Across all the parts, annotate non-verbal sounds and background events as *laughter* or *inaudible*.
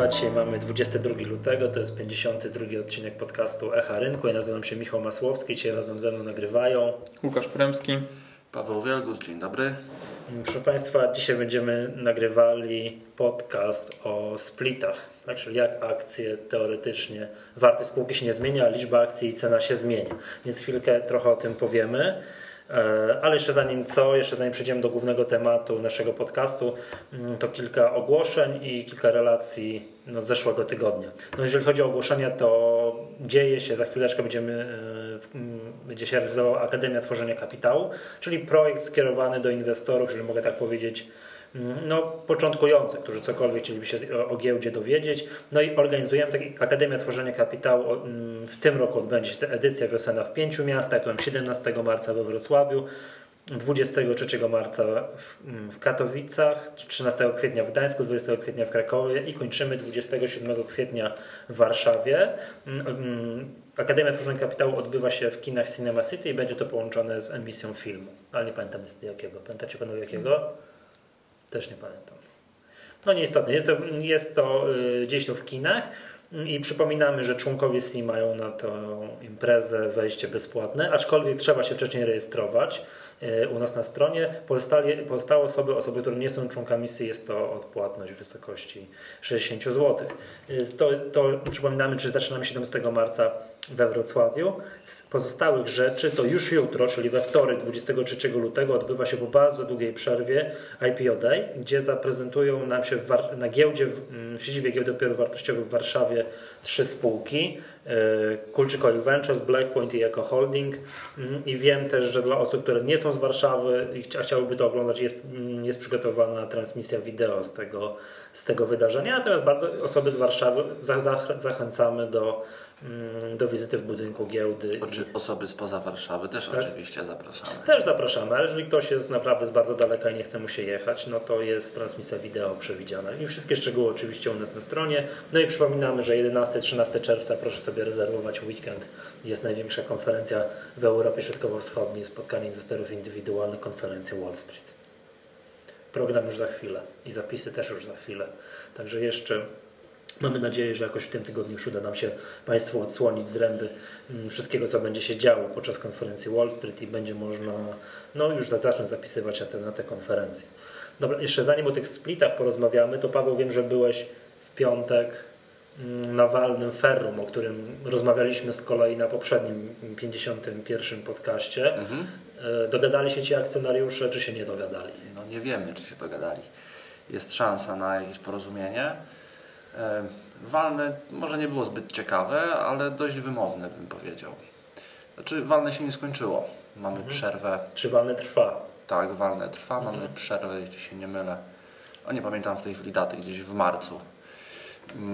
Państwa, dzisiaj mamy 22 lutego, to jest 52 odcinek podcastu Echa Rynku. Ja nazywam się Michał Masłowski, dzisiaj razem ze mną nagrywają Łukasz Premski. Paweł Wielgus, dzień dobry. Proszę Państwa, dzisiaj będziemy nagrywali podcast o splitach, tak? czyli jak akcje teoretycznie, wartość spółki się nie zmienia, a liczba akcji i cena się zmienia. Więc chwilkę trochę o tym powiemy. E, ale jeszcze zanim co, jeszcze zanim przejdziemy do głównego tematu naszego podcastu, mm, to kilka ogłoszeń i kilka relacji no, z zeszłego tygodnia. No, jeżeli chodzi o ogłoszenia, to dzieje się, za chwileczkę będziemy, e, mm, będzie się realizowała Akademia Tworzenia Kapitału, czyli projekt skierowany do inwestorów, jeżeli mogę tak powiedzieć, no, początkujących, którzy cokolwiek chcieliby się o, giełdzie dowiedzieć. No i organizujemy taki Akademia Tworzenia Kapitału. Mm, w tym roku odbędzie się ta edycja wiosenna w pięciu miastach. To 17 marca we Wrocławiu, 23 marca w Katowicach, 13 kwietnia w Gdańsku, 20 kwietnia w Krakowie i kończymy 27 kwietnia w Warszawie. Mm, mm, Akademia Tworzenia Kapitału odbywa się w kinach Cinema City i będzie to połączone z emisją filmu. Ale nie pamiętam jakiego. Pamiętacie panowie jakiego? Też nie pamiętam. No nieistotne. Jest to, jest to y, gdzieś to w kinach i przypominamy, że członkowie SLI mają na tę imprezę wejście bezpłatne, aczkolwiek trzeba się wcześniej rejestrować u nas na stronie. Pozostałe, pozostałe osoby, osoby, które nie są członkami SLI, jest to odpłatność w wysokości 60 zł. Y, to, to przypominamy, że zaczynamy 17 marca we Wrocławiu. Z pozostałych rzeczy to już jutro, czyli we wtorek 23 lutego odbywa się po bardzo długiej przerwie IPO Day, gdzie zaprezentują nam się na giełdzie, w siedzibie giełdy papierów wartościowych w Warszawie trzy spółki. E, Kulczyk Oil Ventures, Blackpoint i Eco Holding. Mm, i wiem też, że dla osób, które nie są z Warszawy i chciałyby to oglądać, jest, mm, jest przygotowana transmisja wideo z tego, z tego wydarzenia, natomiast bardzo osoby z Warszawy zachęcamy do do wizyty w budynku giełdy. Czy osoby spoza Warszawy też tak? oczywiście zapraszamy. Też zapraszamy, ale jeżeli ktoś jest naprawdę z bardzo daleka i nie chce mu się jechać, no to jest transmisja wideo przewidziana. I wszystkie szczegóły oczywiście u nas na stronie. No i przypominamy, że 11-13 czerwca proszę sobie rezerwować weekend. Jest największa konferencja w Europie Środkowo-Wschodniej, spotkanie inwestorów indywidualnych, konferencja Wall Street. Program już za chwilę i zapisy też już za chwilę. Także jeszcze Mamy nadzieję, że jakoś w tym tygodniu już uda nam się Państwu odsłonić z ręby mm, wszystkiego, co będzie się działo podczas konferencji Wall Street i będzie można no, już zacząć zapisywać na te, na te konferencje. Dobra, jeszcze zanim o tych splitach porozmawiamy, to Paweł, wiem, że byłeś w piątek mm, na walnym ferrum, o którym rozmawialiśmy z kolei na poprzednim 51 podcaście. Mhm. E, dogadali się ci akcjonariusze, czy się nie dogadali? No nie wiemy, czy się dogadali. Jest szansa na jakieś porozumienie. E, walne może nie było zbyt ciekawe, ale dość wymowne bym powiedział. Znaczy walne się nie skończyło. Mamy mhm. przerwę. Czy walne trwa? Tak, walne trwa. Mhm. Mamy przerwę, jeśli się nie mylę. O nie pamiętam w tej chwili daty, gdzieś w marcu.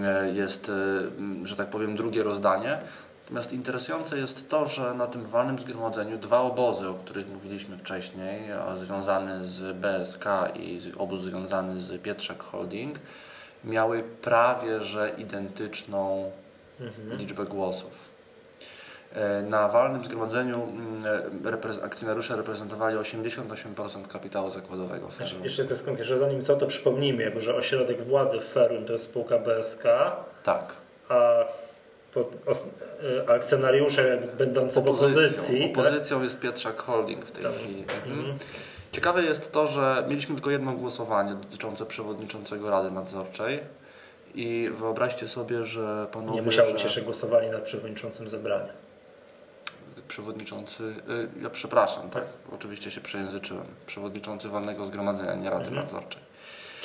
E, jest, e, że tak powiem, drugie rozdanie. Natomiast interesujące jest to, że na tym walnym zgromadzeniu dwa obozy, o których mówiliśmy wcześniej, związany z BSK i obóz związany z Pietrzak Holding, miały prawie że identyczną mhm. liczbę głosów. E, na walnym zgromadzeniu mm, e, akcjonariusze reprezentowali 88% kapitału zakładowego firmy. Jeszcze tylko że zanim co, to przypomnijmy, że ośrodek władzy w Ferrum to jest spółka BSK. Tak. A e, akcjonariusze będące opozycją, w opozycji. Opozycją tak? jest Pietrzak Holding w tej tak. chwili. Mhm. mhm. Ciekawe jest to, że mieliśmy tylko jedno głosowanie dotyczące przewodniczącego Rady Nadzorczej i wyobraźcie sobie, że panowie... Nie musiało być że... jeszcze głosowali nad przewodniczącym zebrania. Przewodniczący, y, ja przepraszam, tak? tak? Oczywiście się przejęzyczyłem. Przewodniczący Walnego Zgromadzenia, nie Rady mhm. Nadzorczej.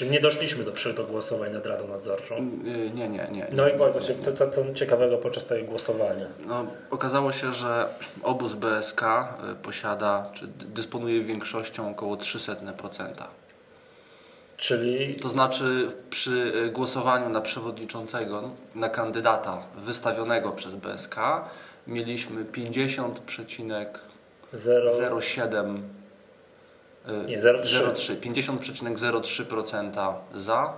Czyli nie doszliśmy do, do głosowań nad Radą Nadzorczą? Nie, nie, nie. nie no i powiedz się, co, co, co ciekawego podczas tego głosowania? No, okazało się, że obóz BSK y, posiada, czy dysponuje większością około 300%. Czyli... To znaczy przy y, głosowaniu na przewodniczącego, na kandydata wystawionego przez BSK mieliśmy 50,07 nie, 0,3. 50,03% za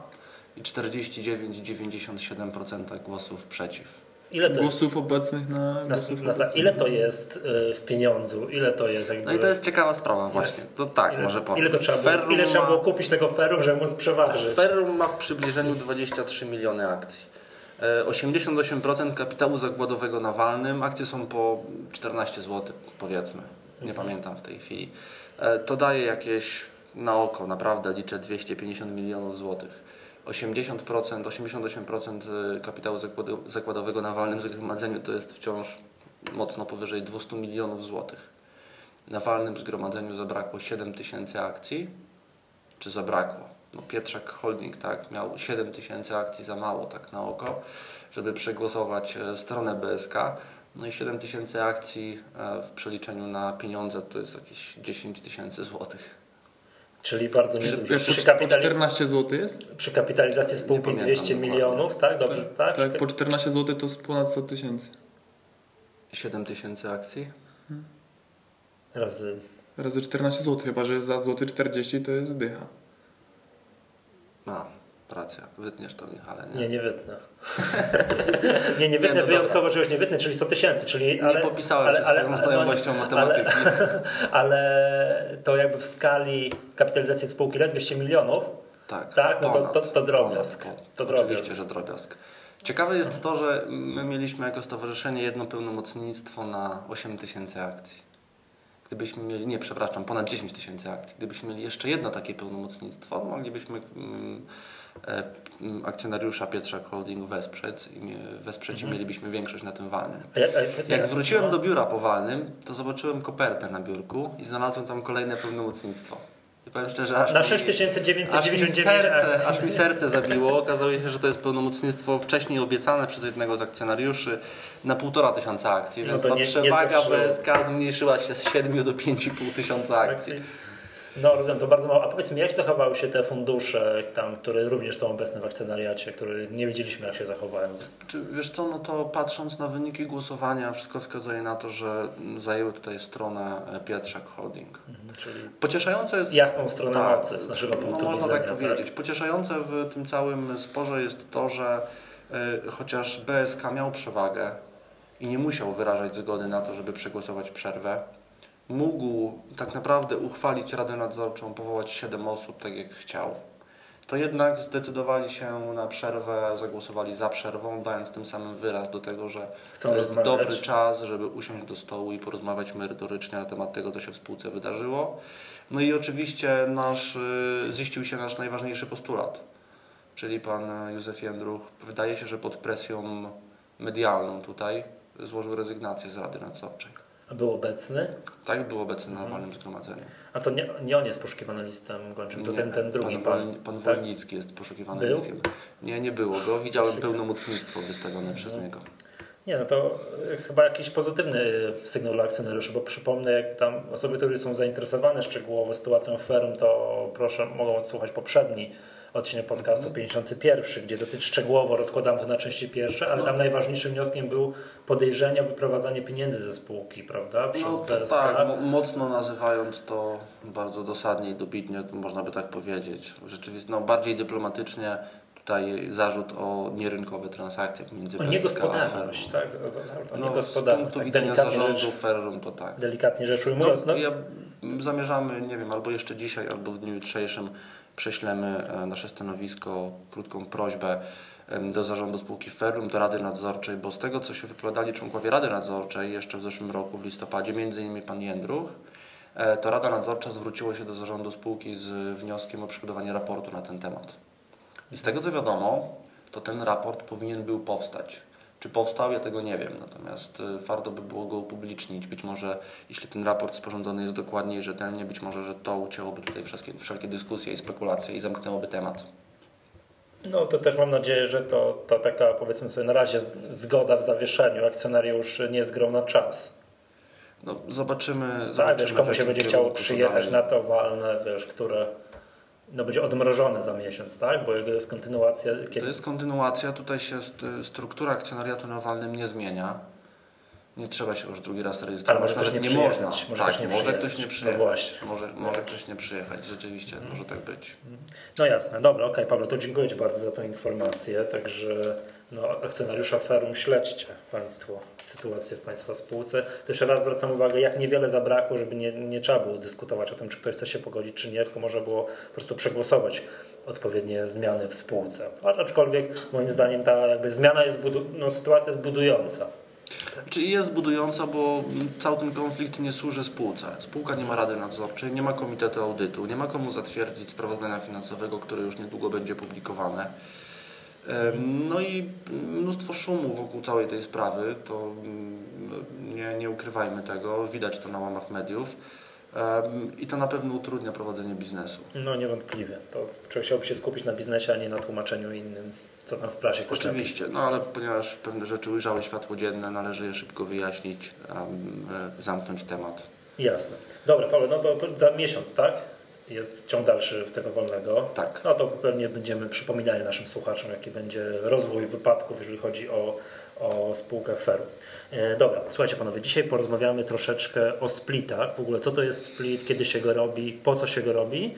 i 49,97% głosów przeciw. ile to głosów jest, obecnych na, na, głosów na, obecnych. ile to jest y, w pieniądzu? Ile to jest jakby... No i to jest ciekawa sprawa właśnie. To tak, ile, może powiem. ile to trzeba było, Ferrum ile trzeba było kupić tego ferum, żeby móc przeważyć? Ferrum ma w przybliżeniu 23 miliony akcji. E, 88% kapitału zakładowego na walnym. Akcje są po 14 zł, powiedzmy. Nie pamiętam w tej chwili. E, To daje jakieś na oko, naprawdę liczę 250 milionów złotych. 80%, 88% e, kapitału zakładowego na walnym zgromadzeniu to jest wciąż mocno powyżej 200 milionów złotych. Na walnym zgromadzeniu zabrakło 7 tysięcy akcji, czy zabrakło. No Pietrzak Holding tak, miał 7 tysięcy akcji za mało tak na oko, żeby przegłosować e, stronę BSK. No i 7 tysięcy akcji e, w przeliczeniu na pieniądze to jest jakieś 10 tysięcy złotych. Czyli bardzo Przy- niedużo. Przy, po, po kapitali... 14 zł jest? przy kapitalizacji spółki pamiętam 200 dokładnie. milionów, tak? Dobrze, tak? Tak, Przy- po 14 zł to jest ponad 100 tysięcy. 7 tysięcy akcji? Razy. Razy 14 zł, chyba że za złoty 40 to jest dycha. No, racja. Wytniesz to Michale, nie? Nie, nie wytnę. nie, *laughs* nie Nie, wytnę, no wyjątkowo czegoś nie wytnę, czyli 100 tysięcy, czyli... Nie popisałem się swoją znajomością matematyki. Ale, *laughs* ale to jakby w skali kapitalizacji spółki ile? 200 milionów? Tak, Tak, no to- to- to drobiazg. ponad, To Oczywiście, drobiazg. że drobiazg. Ciekawe jest to, że my mieliśmy jako stowarzyszenie jedno pełnomocnictwo na 8 tysięcy akcji. Gdybyśmy mieli, nie przepraszam, ponad 10 tysięcy akcji. Gdybyśmy mieli jeszcze jedno takie pełnomocnictwo, moglibyśmy mm, akcjonariusza Pietrzak Holding wesprzeć i wesprzeć Mhm. i mielibyśmy większość na tym walnym. Jak, wróciłem do biura po walnym, to zobaczyłem kopertę na biurku i znalazłem tam kolejne pełnomocnictwo. I powiem szczerze, aż Na mi- 6999 Aż mi, serce, aż mi serce zabiło. Okazało się, że to jest pełnomocnictwo wcześniej obiecane przez jednego z akcjonariuszy na półtora tysiąca akcji, No więc ta nie- nie przewaga zlepszyło. BSK zmniejszyła się z 7 do 5,5 tysiąca akcji. No rozumiem, to bardzo mało. A powiedz mi, jak zachowały się te fundusze tam, które również są obecne w akcjonariacie, które nie wiedzieliśmy jak się zachowają? Czy, wiesz co, no to patrząc na wyniki głosowania, wszystko wskazuje na to, że zajęły tutaj stronę Pietrzak Holding. Mhm, Czyli Pocieszające jest jasną stronę Tak. mocy z naszego punktu no, można widzenia. tak powiedzieć. Pocieszające w tym całym sporze jest to, że y, chociaż BSK miał przewagę i nie musiał wyrażać zgody na to, żeby przegłosować przerwę, mógł tak naprawdę uchwalić Radę Nadzorczą, powołać 7 osób, tak jak chciał. To jednak zdecydowali się na przerwę, zagłosowali za przerwą, dając tym samym wyraz do tego, że Chcą to jest rozmawiać. dobry czas, żeby usiąść do stołu i porozmawiać merytorycznie na temat tego, co się w spółce wydarzyło. No i oczywiście nasz, y, ziścił się nasz najważniejszy postulat, czyli pan Józef Jędruch. Wydaje się, że pod presją medialną tutaj złożył rezygnację z Rady Nadzorczej. Był obecny? Tak był obecny na walnym zgromadzeniu. A to nie, nie on jest poszukiwany listem gończym, to Nie, ten, ten drugi pan, pan. Pan tak? Wolnicki jest poszukiwany Był? listem. Nie, nie było go. Widziałem pełnomocnictwo wystawione przez niego. Nie, no to y, chyba jakiś pozytywny sygnał dla akcjonariuszy, bo przypomnę, jak tam osoby, które są zainteresowane szczegółowo sytuacją Ferum, to proszę, mogą odsłuchać poprzedni odcinek podcastu 51, gdzie dosyć szczegółowo rozkładam to na części pierwsze, ale tam najważniejszym wnioskiem był podejrzenie o wyprowadzanie pieniędzy ze spółki, prawda? Przez No to BSK. tak, mo- mocno nazywając to bardzo dosadnie i dobitnie, można by tak powiedzieć. Rzeczywiście, no bardziej dyplomatycznie tutaj zarzut o nierynkowe transakcje pomiędzy O niegospodarność, tak? Za, za, za, o No, z punktu tak, widzenia zarządu rzecz, Ferrum to tak. delikatnie rzecz No, ujmując. No, ja zamierzamy, nie wiem, albo jeszcze dzisiaj, albo w dniu jutrzejszym prześlemy e, nasze stanowisko, krótką prośbę do zarządu spółki Ferrum, do Rady Nadzorczej, bo z tego, co się wypowiadali członkowie Rady Nadzorczej jeszcze w zeszłym roku, w listopadzie, między innymi pan Jędruch, e, to Rada Nadzorcza zwróciła się do zarządu spółki z wnioskiem o przygotowanie raportu na ten temat. I z tego, co wiadomo, to ten raport powinien był powstać. Czy powstał, ja tego nie wiem. Natomiast y, warto by było go upublicznić. Być może, jeśli ten raport sporządzony jest dokładnie i rzetelnie, być może, że to ucięłoby tutaj wszelkie, wszelkie dyskusje i spekulacje i zamknęłoby temat. No to też mam nadzieję, że to, to taka powiedzmy sobie na razie zgoda w zawieszeniu. Akcjonariusz nie jest grą na czas. No, zobaczymy. Tak, zobaczymy wiesz, komu się będzie chciało przyjechać na to walne, wiesz, które no, będzie odmrożone za miesiąc, tak? Bo jego jest kontynuacja. To Kiedy... jest kontynuacja. Tutaj się st- struktura akcjonariatu na walnym nie zmienia. Nie trzeba się już drugi raz Ale rejestrować. może Nawet ktoś nie nie można. może tak, ktoś nie może przyjechać. ktoś nie No przyjechać. właśnie. może może ktoś nie przyjechać, rzeczywiście, może tak być. No jasne, dobra, okej Paweł, to dziękuję Ci bardzo za tą informację, także no, akcjonariusza Ferum śledźcie Państwo sytuację w Państwa spółce. Jeszcze raz zwracam uwagę, jak niewiele zabrakło, żeby nie, nie trzeba było dyskutować o tym, czy ktoś chce się pogodzić, czy nie, tylko można było po prostu przegłosować odpowiednie zmiany w spółce. Aczkolwiek moim zdaniem ta jakby zmiana jest, no, sytuacja jest budująca. Czyli jest budująca, bo cały ten konflikt nie służy spółce. Spółka nie ma rady nadzorczej, nie ma komitetu audytu, nie ma komu zatwierdzić sprawozdania finansowego, które już niedługo będzie publikowane. No i mnóstwo szumu wokół całej tej sprawy, to mm, nie, nie ukrywajmy tego, widać to na łamach mediów. I to na pewno utrudnia prowadzenie biznesu. No niewątpliwie. To człowiek chciałby się skupić na biznesie, a nie na tłumaczeniu innym, co tam w prasie ktoś Oczywiście, no ale ponieważ pewne rzeczy ujrzały światło dzienne, należy je szybko wyjaśnić, e, zamknąć temat. Jasne. Dobra, Paweł, no to za miesiąc, tak? Jest ciąg dalszy tego wolnego. Tak. No to pewnie będziemy przypominali naszym słuchaczom, jaki będzie rozwój wypadków, jeżeli chodzi o, o spółkę Feru. E, dobra, słuchajcie panowie, dzisiaj porozmawiamy troszeczkę o splitach. W ogóle co to jest split, kiedy się go robi, po co się go robi.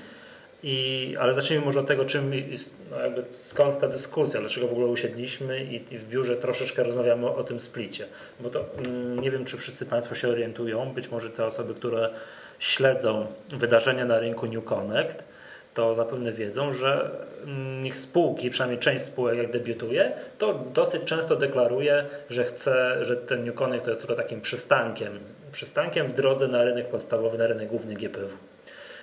I, ale zacznijmy może od tego, czym jest, no jakby skąd ta dyskusja, dlaczego w ogóle usiedliśmy i, i w biurze troszeczkę rozmawiamy o, o tym splicie. Bo to mm, nie wiem, czy wszyscy Państwo się orientują, być może te osoby, które śledzą wydarzenia na rynku New Connect, to zapewne wiedzą, że ich spółki, przynajmniej część spółek jak debiutuje, to dosyć często deklaruje, że chce, że ten New Connect to jest tylko takim przystankiem, przystankiem w drodze na rynek podstawowy, na rynek główny GPW.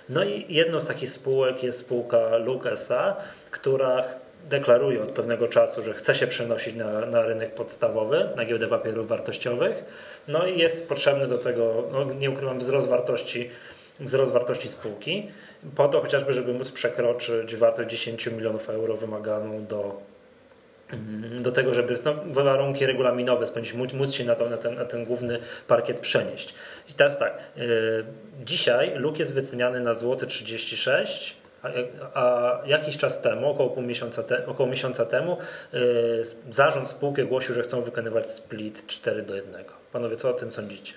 No i jedną z takich spółek jest spółka Luke SA, która deklaruje od pewnego czasu, że chce się przenosić na, na rynek podstawowy, na giełdę papierów wartościowych. No i jest potrzebny do tego, no nie ukrywam, wzrost wartości, wzrost wartości spółki, po to chociażby, żeby móc przekroczyć wartość 10 milionów euro wymaganą do do tego, żeby no, warunki regulaminowe spełnić, móc, się na, to, na, ten, na ten główny parkiet przenieść. I teraz tak, yy, dzisiaj luk jest wyceniany na złoty 36, a, jakiś czas temu, około pół miesiąca, te, około miesiąca temu, yy, zarząd spółki ogłosił, że chcą wykonywać split 4 do 1. Panowie, co o tym sądzicie?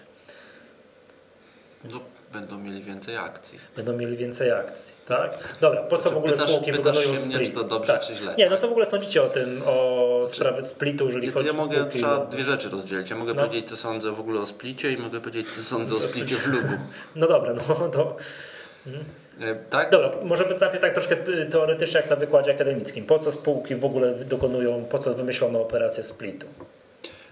No, będą mieli więcej akcji. Będą mieli więcej akcji, tak? Dobra, po co Znaczy, w ogóle pytasz- spółki pytasz wykonują mnie, split? czy to dobrze, tak. czy źle, Nie, no tak? co w ogóle sądzicie o tym, o sprawie splitu, jeżeli chodzi ja o mogę, spółki? trzeba dwie rzeczy rozdzielić. Ja mogę No. powiedzieć, co sądzę w ogóle o splicie i mogę powiedzieć, co sądzę o splicie w lugu. No dobra, no to... E, *laughs* Tak? Dobra, może najpierw tak troszkę teoretycznie jak na wykładzie akademickim. Po co spółki w ogóle dokonują, po co wymyślono operację splitu?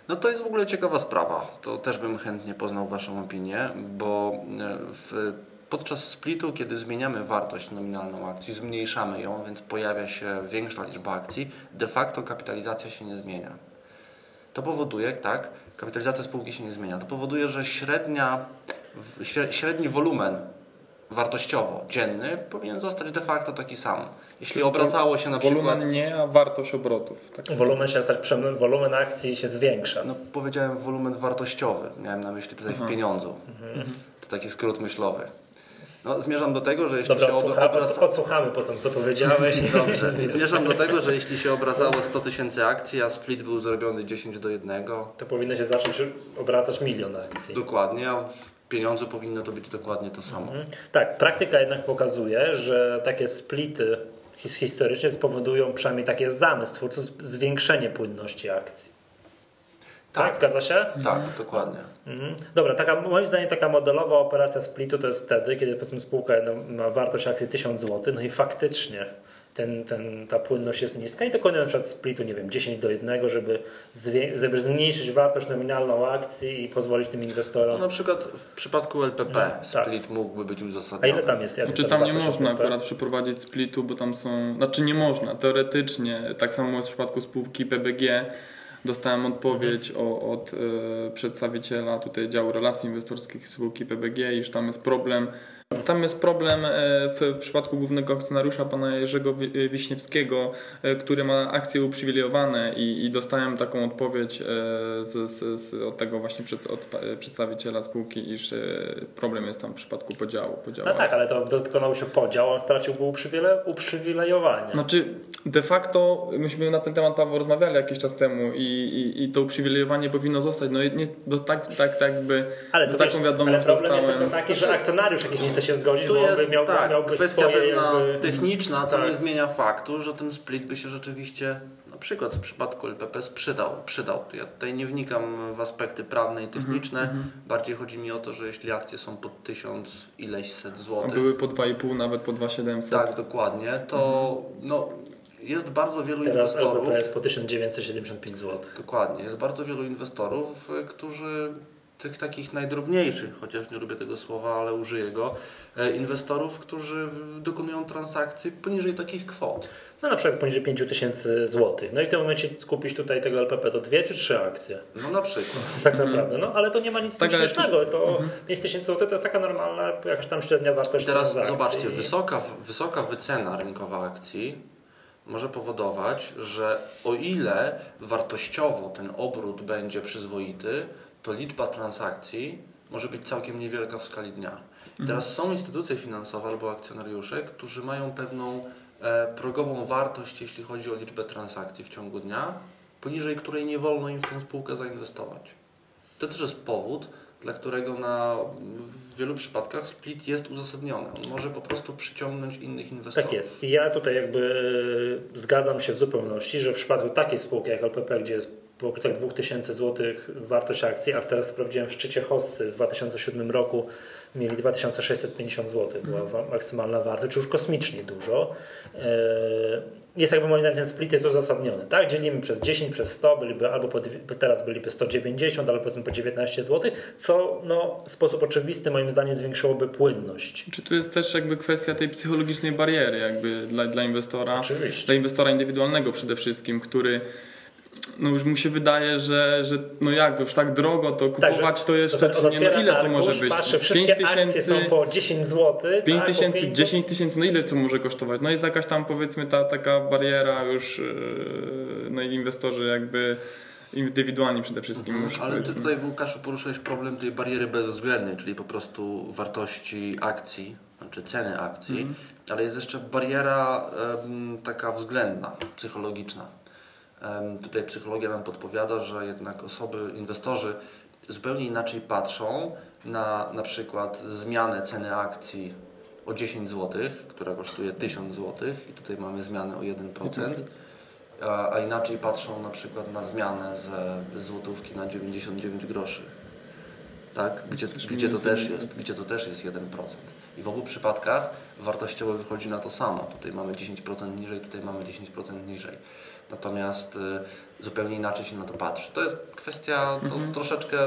No to jest w ogóle ciekawa sprawa. To też bym chętnie poznał Waszą opinię, bo e, w, podczas splitu, kiedy zmieniamy wartość nominalną akcji, zmniejszamy ją, więc pojawia się większa liczba akcji, de facto kapitalizacja się nie zmienia. To powoduje, tak, kapitalizacja spółki się nie zmienia. To powoduje, że średnia, średni wolumen wartościowo dzienny powinien zostać de facto taki sam. Jeśli obracało się na przykład... Wolumen nie, a wartość obrotów. Tak. Wolumen się stać, wolumen akcji się zwiększa. No powiedziałem wolumen wartościowy, miałem na myśli tutaj w pieniądzu. To taki skrót myślowy. No, zmierzam do tego, że jeśli Dobra, się odsłucha, obraca... odsłuchamy po tym, co powiedziałeś. *laughs* Dobrze, zmierzam do tego, że jeśli się obracało 100 tysięcy akcji, a split był zrobiony 10 do 1, To powinno się zacząć obracać milion akcji. dokładnie, a w pieniądzu powinno to być dokładnie to samo. Tak, praktyka jednak pokazuje, że takie splity his- historycznie spowodują przynajmniej takie zamysł twórców zwiększenie płynności akcji. Tak, Tak. zgadza się? Tak, dokładnie. Mhm. Dobra, taka, moim zdaniem taka modelowa operacja splitu to jest wtedy, kiedy powiedzmy spółka no, ma wartość akcji 1000 zł, no i faktycznie ten, ten, ta płynność jest niska i dokonuje na przykład splitu, nie wiem, 10 do 1, żeby, żeby zmniejszyć wartość nominalną akcji i pozwolić tym No, inwestorom. na przykład w przypadku LPP No, split mógłby być A uzasadniony. ile tam jest? Jak Znaczy tam nie można LPP? akurat przeprowadzić splitu, bo tam są. Znaczy nie można, teoretycznie. Tak samo jest w przypadku spółki PBG. Dostałem odpowiedź o, od e, przedstawiciela tutaj działu relacji inwestorskich spółki PBG, iż tam jest problem Tam jest problem e, w przypadku głównego akcjonariusza, pana Jerzego Wi- Wiśniewskiego, e, który ma akcje uprzywilejowane i, i dostałem taką odpowiedź e, z, z, z, od tego właśnie przed, od przedstawiciela spółki, iż e, problem jest tam w przypadku podziału. podziału No tak, ale to dokonał się podział, on stracił uprzywile, uprzywilejowanie. Znaczy, de facto myśmy na ten temat Paweł rozmawiali jakiś czas temu i, i, i to uprzywilejowanie powinno zostać. No nie, do, tak, tak, tak jakby Ale, to taką wiesz, wiadomość ale problem dostałem. jest taki, że akcjonariusz jakiś nie chce się zgodzić, Tu bo jest miał, tak, miałby kwestia swoje pewna jakby... techniczna, co Tak. nie zmienia faktu, że ten split by się rzeczywiście, na przykład w przypadku LPP przydał. przydał. Ja tutaj nie wnikam w aspekty prawne i techniczne, bardziej chodzi mi o to, że jeśli akcje są po tysiąc ileś set A złotych, były po 2,5, nawet po 2,700. tak dokładnie, to no, jest bardzo wielu Teraz inwestorów, LPP jest po 1975 zł. Dokładnie. Jest bardzo wielu inwestorów, którzy tych takich najdrobniejszych, chociaż nie lubię tego słowa, ale użyję go, e, inwestorów, którzy dokonują transakcji poniżej takich kwot. No na przykład poniżej 5000 zł. No i w tym momencie skupić tutaj tego LPP to dwie czy trzy akcje. No na przykład. *laughs* Tak naprawdę. No ale to nie ma nic Tak, śmiesznego. To 5000 zł to jest taka normalna jakaś tam średnia wartość I teraz transakcji. zobaczcie, wysoka, wysoka wycena rynkowa akcji może powodować, że o ile wartościowo ten obrót będzie przyzwoity, to liczba transakcji może być całkiem niewielka w skali dnia. I teraz są instytucje finansowe albo akcjonariusze, którzy mają pewną e, progową wartość, jeśli chodzi o liczbę transakcji w ciągu dnia, poniżej której nie wolno im w tę spółkę zainwestować. To też jest powód, dla którego na, w wielu przypadkach split jest uzasadniony. On może po prostu przyciągnąć innych inwestorów. Tak jest. I ja tutaj jakby e, zgadzam się w zupełności, że w przypadku takiej spółki jak LPP, gdzie jest po okolicach 2000 zł wartość akcji, a teraz sprawdziłem w szczycie Hossy w 2007 roku mieli 2650 zł była maksymalna wartość, czy już kosmicznie dużo. E, Jest jakby moim zdaniem ten split jest uzasadniony. Tak, dzielimy przez 10, przez 100, byliby albo po, teraz byliby 190, albo powiedzmy po 19 zł, co no, w sposób oczywisty moim zdaniem zwiększyłoby płynność. Czy tu jest też jakby kwestia tej psychologicznej bariery jakby dla, dla inwestora? Oczywiście. Dla inwestora indywidualnego przede wszystkim, który no już mu się wydaje, że, że no jak, to już tak drogo, to kupować to jeszcze, ten czy nie, no ile to może być? Patrzy, wszystkie 5 akcje są po 10 zł. 5 tak, tysięcy, 5 10 tysięcy, no ile to może kosztować? No jest jakaś tam powiedzmy ta taka bariera już, yy, no i inwestorzy jakby indywidualni przede wszystkim już Ale ty powiedzmy. tutaj, Łukaszu, poruszyłeś problem tej bariery bezwzględnej, czyli po prostu wartości akcji, czy ceny akcji, Mhm. ale jest jeszcze bariera em, taka względna, psychologiczna. Tutaj psychologia nam podpowiada, że jednak osoby, inwestorzy zupełnie inaczej patrzą na na przykład zmianę ceny akcji o 10 zł, która kosztuje 1000 zł i tutaj mamy zmianę o 1%. A, a inaczej patrzą na przykład na zmianę ze złotówki na 99 groszy. Tak? Gdzie, gdzie, to też jest, gdzie to też jest 1%. I w obu przypadkach wartościowo wychodzi na to samo. Tutaj mamy 10% niżej, tutaj mamy 10% niżej. Natomiast y, zupełnie inaczej się na to patrzy. To jest kwestia to troszeczkę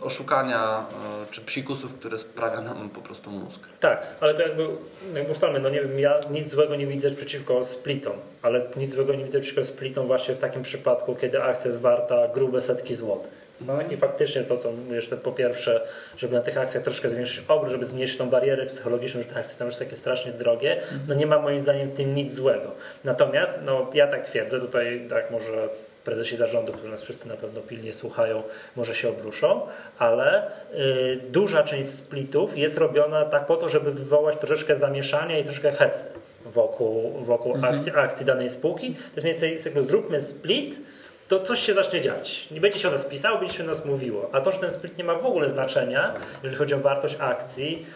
oszukania y, czy psikusów, które sprawia nam po prostu mózg. Tak, ale to jakby, jakby ustalmy, no nie wiem, ja nic złego nie widzę przeciwko splitom, ale nic złego nie widzę przeciwko splitom właśnie w takim przypadku, kiedy akcja jest warta grube setki złotych. No i faktycznie to, co mówisz, po pierwsze, żeby na tych akcjach troszkę zwiększyć obrót, żeby zmniejszyć tą barierę psychologiczną, że te akcje są już takie strasznie drogie, no nie ma moim zdaniem w tym nic złego. Natomiast, no ja tak twierdzę, tutaj tak może prezesi zarządu, którzy nas wszyscy na pewno pilnie słuchają, może się obruszą, ale y, duża część splitów jest robiona tak po to, żeby wywołać troszeczkę zamieszania i troszeczkę hecy wokół, wokół akcji, akcji danej spółki. To jest mniej więcej cyklu, zróbmy split, to coś się zacznie dziać. Nie będzie się o nas pisało, będzie się o nas mówiło. A to, że ten split nie ma w ogóle znaczenia, jeżeli chodzi o wartość akcji,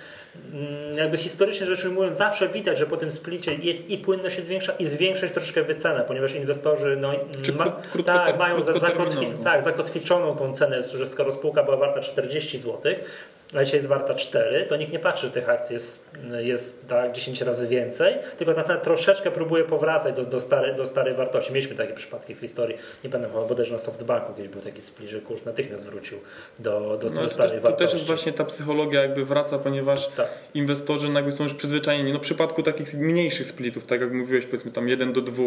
jakby historycznie rzecz ujmując, zawsze widać, że po tym splicie jest i płynność się zwiększa i zwiększa się troszeczkę wycenę, ponieważ inwestorzy no, Czy ma, kró- krótko- tak, mają za, krótkoterminowo. zakotwi, tak, zakotwiczoną tą cenę, że skoro spółka była warta 40 zł, a dzisiaj jest warta 4, to nikt nie patrzy, że tych akcji jest, jest tak 10 razy więcej, tylko ta cena troszeczkę próbuje powracać do, do, starej, do starej wartości. Mieliśmy takie przypadki w historii, nie pamiętam, chyba bodajże na Softbanku kiedyś był taki split, że kurs natychmiast wrócił do, do, No, to, starej to wartości. też jest właśnie ta psychologia jakby wraca, ponieważ Tak. inwestorzy jakby są już przyzwyczajeni. No w przypadku takich mniejszych splitów, tak jak mówiłeś, powiedzmy tam 1 do 2,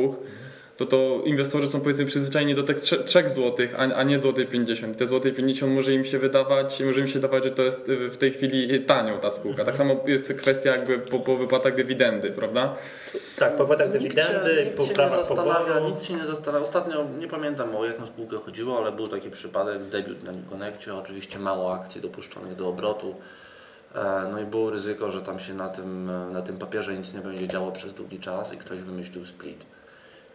to to inwestorzy są powiedzmy przyzwyczajeni do tych 3 zł, a, a nie złoty 50. Te złoty 50 może im się wydawać, może im się dawać, że to jest y, w tej chwili tanio ta spółka. Tak samo jest kwestia jakby po, po wypłatach dywidendy, prawda? Tak, po wypłatach dywidendy, nikt po się nie prawach zastanawia, nikt się nie zastanawia. Ostatnio nie pamiętam o jaką spółkę chodziło, ale był taki przypadek, debiut na Newconnectie, oczywiście mało akcji dopuszczonych do obrotu. E, No i było ryzyko, że tam się na tym, na tym papierze nic nie będzie działo przez długi czas i ktoś wymyślił split.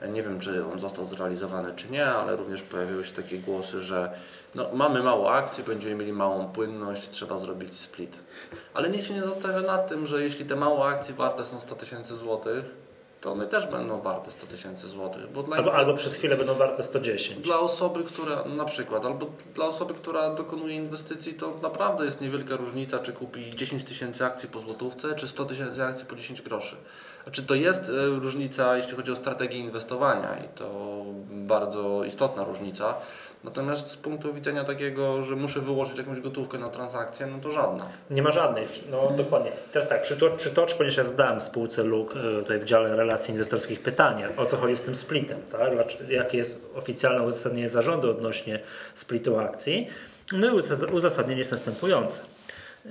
Nie wiem, czy on został zrealizowany, czy nie, ale również pojawiły się takie głosy, że no, mamy mało akcji, będziemy mieli małą płynność, trzeba zrobić split. Ale nikt się nie zastanawia nad tym, że jeśli te małe akcje warte są 100 tysięcy złotych, to one też będą warte 100 tysięcy złotych. Bo dla, Albo, albo przez chwilę będą warte 110. dla osoby, która na przykład, albo dla osoby, która dokonuje inwestycji, to naprawdę jest niewielka różnica, czy kupi 10 tysięcy akcji po złotówce, czy 100 tysięcy akcji po 10 groszy. Znaczy to jest e, różnica, jeśli chodzi o strategię inwestowania i to bardzo istotna różnica. Natomiast z punktu widzenia takiego, że muszę wyłożyć jakąś gotówkę na transakcję, no to żadna. Nie ma żadnej, no dokładnie. Teraz tak, przytocz, przytocz ponieważ ja zadałem spółce LUK y, tutaj w dziale relacji inwestorskich pytanie, o co chodzi z tym splitem, tak? Jakie jest oficjalne uzasadnienie zarządu odnośnie splitu akcji. No i uzas- uzasadnienie jest następujące. Yy,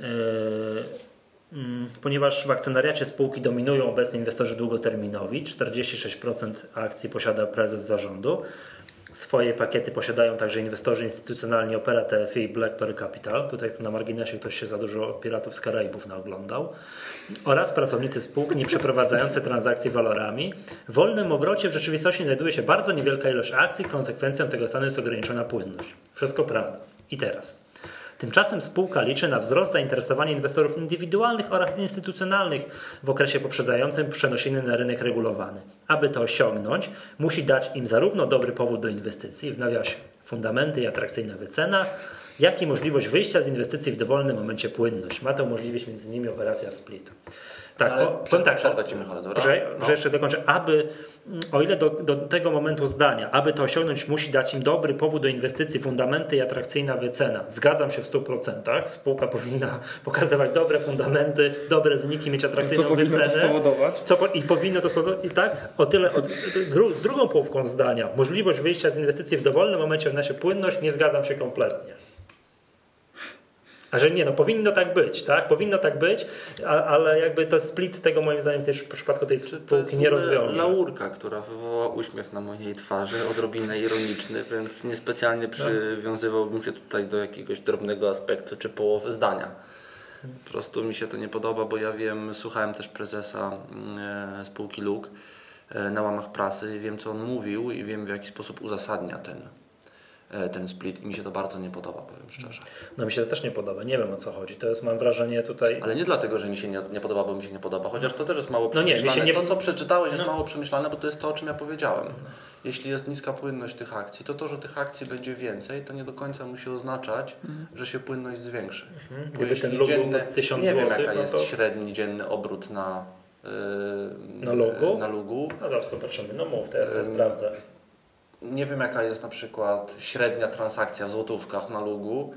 mm, Ponieważ w akcjonariacie spółki dominują obecnie inwestorzy długoterminowi, 46% akcji posiada prezes zarządu. Swoje pakiety posiadają także inwestorzy instytucjonalni Opera TFI i Black Pearl Capital. Tutaj na marginesie ktoś się za dużo Piratów z Karaibów naoglądał. Oraz pracownicy spółki nie przeprowadzający transakcji walorami. W wolnym obrocie w rzeczywistości znajduje się bardzo niewielka ilość akcji. Konsekwencją tego stanu jest ograniczona płynność. Wszystko prawda. I teraz. Tymczasem spółka liczy na wzrost zainteresowania inwestorów indywidualnych oraz instytucjonalnych w okresie poprzedzającym przenoszenie na rynek regulowany. Aby to osiągnąć, musi dać im zarówno dobry powód do inwestycji, w nawiasie fundamenty i atrakcyjna wycena, jak i możliwość wyjścia z inwestycji w dowolnym momencie płynność. Ma to umożliwić innymi operacja splitu. Tak, Ale o, przed- tak, przerwę o- ci, Michale, dobra? Poczekaj, No. że jeszcze dokończę. Aby, mm, o ile do, do tego momentu zdania, aby to osiągnąć, musi dać im dobry powód do inwestycji, fundamenty i atrakcyjna wycena. Zgadzam się w 100%. Spółka *laughs* powinna pokazywać dobre fundamenty, dobre wyniki, mieć Co atrakcyjną powinno to wycenę. spowodować? Co po, I powinno to spowodować. I tak, o tyle od, dru, z drugą połówką zdania, możliwość wyjścia z inwestycji w dowolnym momencie w nasie płynność, nie zgadzam się kompletnie. A że nie, no powinno tak być, tak? Powinno tak być, a, ale jakby to split tego moim zdaniem też w przypadku tej spółki nie rozwiąże. laurka, która wywoła uśmiech na mojej twarzy, odrobinę ironiczny, więc niespecjalnie przywiązywałbym się tutaj do jakiegoś drobnego aspektu czy połowy zdania. Po prostu mi się to nie podoba, bo ja wiem, słuchałem też prezesa mm, e, spółki LUK e, na łamach prasy i wiem co on mówił i wiem w jaki sposób uzasadnia ten, ten split i mi się to bardzo nie podoba, powiem szczerze. No mi się to też nie podoba, nie wiem o co chodzi. To jest, mam wrażenie tutaj... Ale nie dlatego, że mi się nie, nie podoba, bo mi się nie podoba, chociaż to też jest mało No nie, mi się przemyślane. nie- To, co przeczytałeś, jest No. mało przemyślane, bo to jest to, o czym ja powiedziałem. Jeśli jest niska płynność tych akcji, to to, że tych akcji będzie więcej, to nie do końca musi oznaczać, że się płynność zwiększy. Bo Mhm. Gdyby jeśli ten log był dzienny, 1000 nie wiem, jaka no jest to- średni dzienny obrót na, yy, Na logu? Na logu. No dobrze, zobaczymy. No mów, to ja sobie sprawdzę. Nie wiem, jaka jest na przykład średnia transakcja w złotówkach na logu,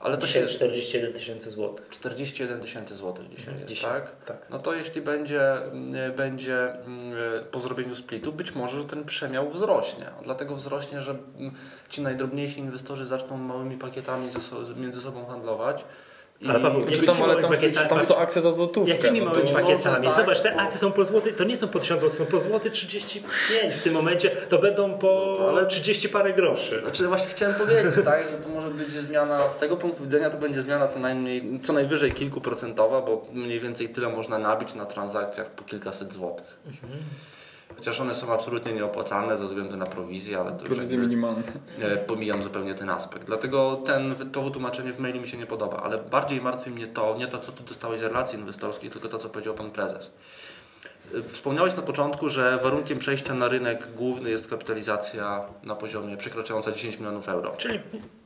ale to Dzisiaj się 41 tysięcy złotych. 41 tysięcy złotych dzisiaj jest, Dzisiaj, tak? tak. No to jeśli będzie, mm, będzie mm, po zrobieniu splitu, być może, że ten przemiał wzrośnie. Dlatego wzrośnie, że mm, ci najdrobniejsi inwestorzy zaczną małymi pakietami między sobą handlować. Ale Paweł, nie Czy tam, ale tam, pakietami- tam są akcje za złotówkę. Jakimi no małymi pakietami? tak, Zobacz, te bo- akcje są po złoty, to nie są po 1000 zł, są po złoty 35 w tym momencie, to będą po No, ale- 30 parę groszy. Znaczy właśnie chciałem powiedzieć, tak, że to może być zmiana, z tego punktu widzenia to będzie zmiana co najmniej, co najwyżej kilkuprocentowa, bo mniej więcej tyle można nabić na transakcjach po kilkaset złotych. Chociaż one są absolutnie nieopłacalne ze względu na prowizję, ale to już Prowizje minimalne. E, pomijam zupełnie ten aspekt. Dlatego ten, to wytłumaczenie w mailu mi się nie podoba, ale bardziej martwi mnie to, nie to, co ty dostałeś z relacji inwestorskiej, tylko to, co powiedział pan prezes. E, Wspomniałeś na początku, że warunkiem przejścia na rynek główny jest kapitalizacja na poziomie przekraczająca 10 milionów euro. Czyli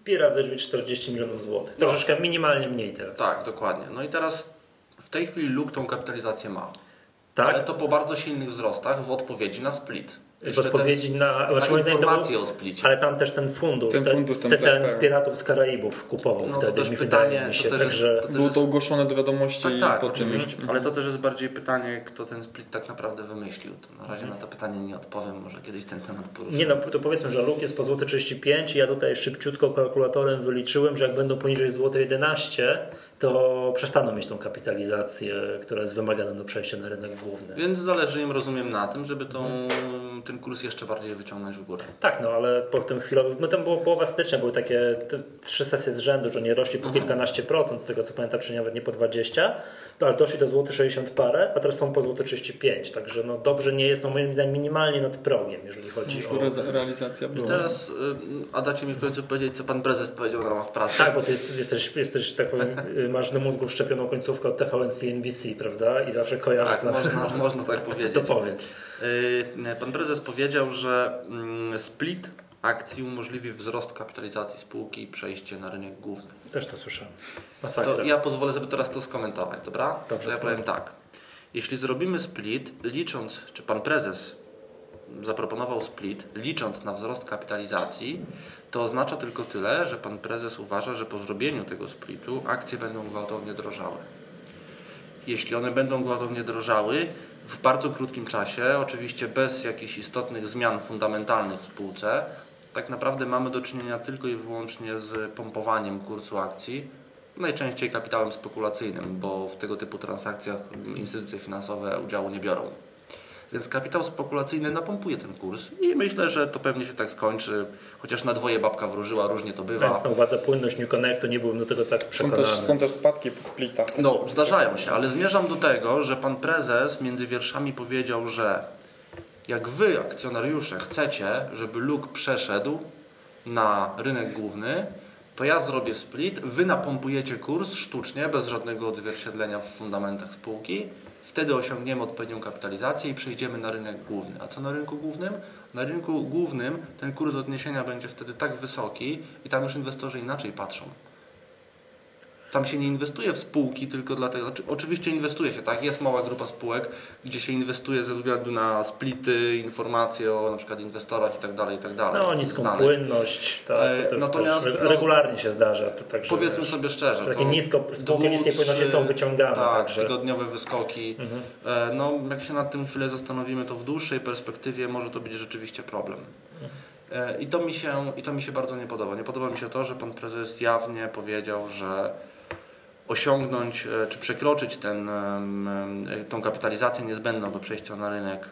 pi razy drzwi 40 milionów złotych. Troszeczkę minimalnie mniej teraz. Tak, dokładnie. No i teraz w tej chwili LUK tą kapitalizację ma. Tak? Ale to po bardzo silnych wzrostach w odpowiedzi na split. Jeszcze odpowiedzi ten- na, na znaczy to był- o splicie. Ale tam też ten fundusz, Ten ten, fundusz, ten ten, ten, PRP. z Piratów z Karaibów kupował No to wtedy, też mi pytanie, mi się. to też Także to też Było to ogłoszone do wiadomości. Tak, tak, po czym- oczywiście. Ale to też jest bardziej pytanie, kto ten split tak naprawdę wymyślił. To na razie na to pytanie nie odpowiem, może kiedyś ten temat poruszymy. Nie no, to powiedzmy, że luk jest po złote 35 i ja tutaj szybciutko kalkulatorem wyliczyłem, że jak będą poniżej złote 11, to przestaną mieć tą kapitalizację, która jest wymagana do przejścia na rynek główny. Więc zależy im, rozumiem, na tym, żeby tą, ten kurs jeszcze bardziej wyciągnąć w górę. Tak, no ale po tym chwilowym, no tam było połowa stycznia, były takie trzy sesje z rzędu, że nie rośli po kilkanaście procent, z tego co pamiętam, czy nawet nie po 20, aż doszli do złoty 60 parę, a teraz są po złote 35, także no dobrze nie jest, no moim zdaniem minimalnie nad progiem, jeżeli chodzi o... Re- Realizacja I była. teraz, y, a dacie mi w końcu powiedzieć, co pan prezes powiedział w ramach pracy. Tak, bo ty jest- jesteś, jesteś, tak powiem, y, masz do mózgu wszczepioną końcówkę od TVN CNBC, prawda? I zawsze kojarzysz Tak, można, można tak *laughs* powiedzieć. To powiedz. Y, Pan prezes powiedział, że mm, split akcji umożliwi wzrost kapitalizacji spółki i przejście na rynek główny. Też to słyszałem. Masakra. To ja pozwolę sobie teraz to skomentować, dobra? Dobrze, to ja powiem tak. Jeśli zrobimy split, licząc, czy pan prezes zaproponował split, licząc na wzrost kapitalizacji, to oznacza tylko tyle, że pan prezes uważa, że po zrobieniu tego splitu akcje będą gwałtownie drożały. Jeśli one będą gwałtownie drożały, w bardzo krótkim czasie, oczywiście bez jakichś istotnych zmian fundamentalnych w spółce, tak naprawdę mamy do czynienia tylko i wyłącznie z pompowaniem kursu akcji, najczęściej kapitałem spekulacyjnym, bo w tego typu transakcjach instytucje finansowe udziału nie biorą. Więc kapitał spekulacyjny napompuje ten kurs i myślę, że to pewnie się tak skończy, chociaż na dwoje babka wróżyła, różnie to bywa. Mając na uwadze płynność New Connectu, nie byłem do tego tak Są przekonany. też, są też spadki po splitach. No, zdarzają się, ale zmierzam do tego, że pan prezes między wierszami powiedział, że jak wy, akcjonariusze, chcecie, żeby luk przeszedł na rynek główny, to ja zrobię split, wy napompujecie kurs sztucznie, bez żadnego odzwierciedlenia w fundamentach spółki. Wtedy osiągniemy odpowiednią kapitalizację i przejdziemy na rynek główny. A co na rynku głównym? Na rynku głównym ten kurs odniesienia będzie wtedy tak wysoki i tam już inwestorzy inaczej patrzą. Tam się nie inwestuje w spółki tylko dlatego, znaczy, oczywiście inwestuje się, tak? Jest mała grupa spółek, gdzie się inwestuje ze względu na splity, informacje o na przykład inwestorach i tak dalej, i tak dalej. No, niską znanych. płynność, tak, E, to też, natomiast, też no, regularnie się zdarza. To Powiedzmy wiesz, sobie szczerze. takie nisko- spółki niskiej płynności są wyciągane, Tak, także- tygodniowe wyskoki. Mhm. E, No, jak się nad tym chwilę zastanowimy, to w dłuższej perspektywie może to być rzeczywiście problem. E, I to, mi się, I to mi się bardzo nie podoba. Nie podoba mi się to, że pan prezes jawnie powiedział, że osiągnąć e, czy przekroczyć ten, tą kapitalizację niezbędną do przejścia na rynek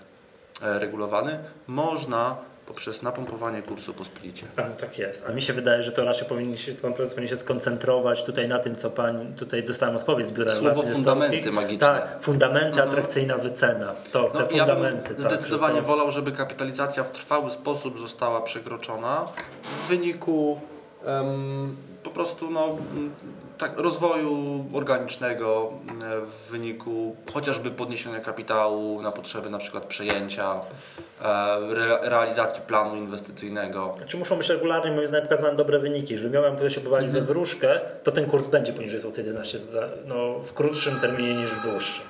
e, regulowany można poprzez napompowanie kursu po splicie. A, tak jest. A mi się wydaje, że to raczej powinien się, pan prezes powinien się skoncentrować tutaj na tym, co pan, tutaj dostałem odpowiedź z biura Słowo fundamenty magiczne. Tak, fundamenty, Mhm. atrakcyjna wycena. To, No, te ja fundamenty. bym tak, zdecydowanie że to- wolał, żeby kapitalizacja w trwały sposób została przekroczona w wyniku em, po prostu no, tak, rozwoju organicznego, m, w wyniku chociażby podniesienia kapitału na potrzeby na przykład przejęcia, e, re, realizacji planu inwestycyjnego. Czy muszą być regularnie, moim zdaniem, pokazywane dobre wyniki. Jeżeli miałem tutaj się bywali Mhm. we wróżkę, to ten kurs będzie poniżej zł 11 za, no, w krótszym terminie niż w dłuższym.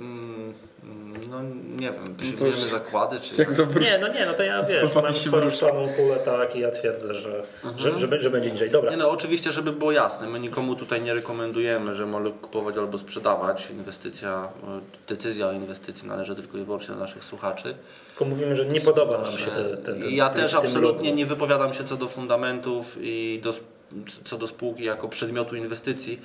Mm, mm, no nie wiem, przyjmujemy już- zakłady, czy... Jak. Nie, no nie, no to ja *laughs* wiesz, mam swoją szklaną kulę tak i ja twierdzę, że, że, że, że będzie niżej. Dobra, Nie no, oczywiście, żeby było jasne, my nikomu tutaj nie rekomendujemy, że może kupować albo sprzedawać. Inwestycja, e, decyzja o inwestycji należy tylko i wyłącznie do naszych słuchaczy. tylko mówimy, że nie podoba nam się ten, ten, ten Ja też absolutnie nie wypowiadam się co do fundamentów i do, co do spółki jako przedmiotu inwestycji.